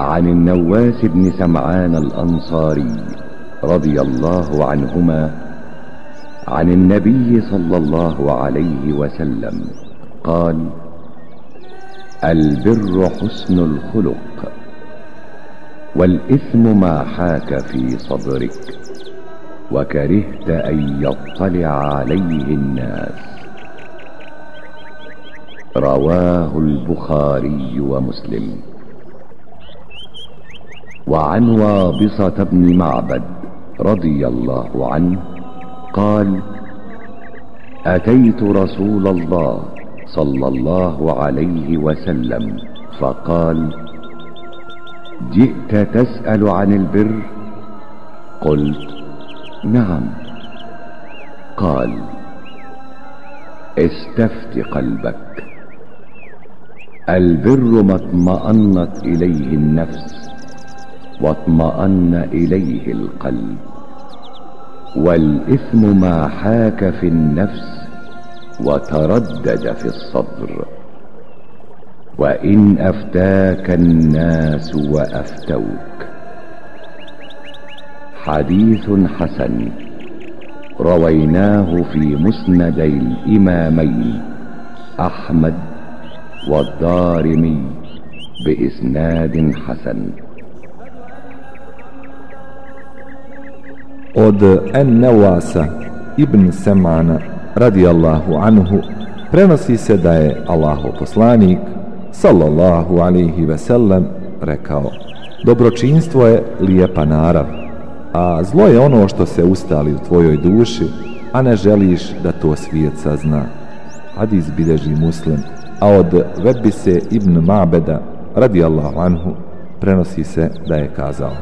عن النواس بن سمعان الأنصاري رضي الله عنهما عن النبي صلى الله عليه وسلم قال البر حسن الخلق والإثم ما حاك في صدرك وكرهت أن يطلع عليه الناس. رواه البخاري ومسلم. وعن وابصة بن معبد رضي الله عنه قال أتيت رسول الله صلى الله عليه وسلم فقال جئت تسأل عن البر؟ قلت نعم. قال استفت قلبك. البر ما اطمأنت إليه النفس. واطمأن إليه القلب. والإثم ما حاك في النفس وتردد في الصدر وإن أفتاك الناس وأفتوك. حديث حسن رويناه في مسندي الإمامين أحمد والدارمي بإسناد حسن. Od En-Nawasa ibn Semana radijallahu anhu prenosi se da je Allahov poslanik sallallahu alaihi ve sellem rekao Dobročinstvo je lijepa narav, a zlo je ono što se ustali u tvojoj duši, a ne želiš da to svijet sazna. Hadis bideži muslim, a od Vebise ibn Mabeda radijallahu anhu prenosi se da je kazao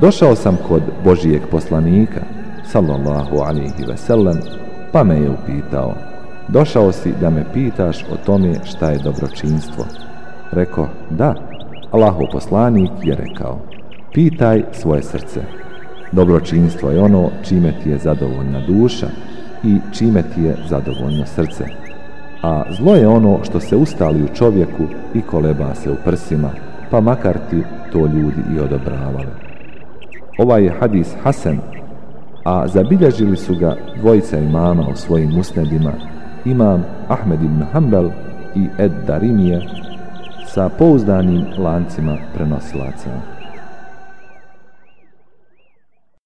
Došao sam kod Božijeg poslanika, sallallahu alihi veselem, pa me je upitao, došao si da me pitaš o tome šta je dobročinstvo. Reko, da, Allahov poslanik je rekao, pitaj svoje srce. Dobročinstvo je ono čime ti je zadovoljna duša i čime ti je zadovoljno srce. A zlo je ono što se ustali u čovjeku i koleba se u prsima, pa makar ti to ljudi i odobravali. Ovaj je hadis Hasan, a zabilježili su ga dvojica imama u svojim musnedima, imam Ahmed ibn Hanbel i Ed Darimije sa pouzdanim lancima prenosilaca.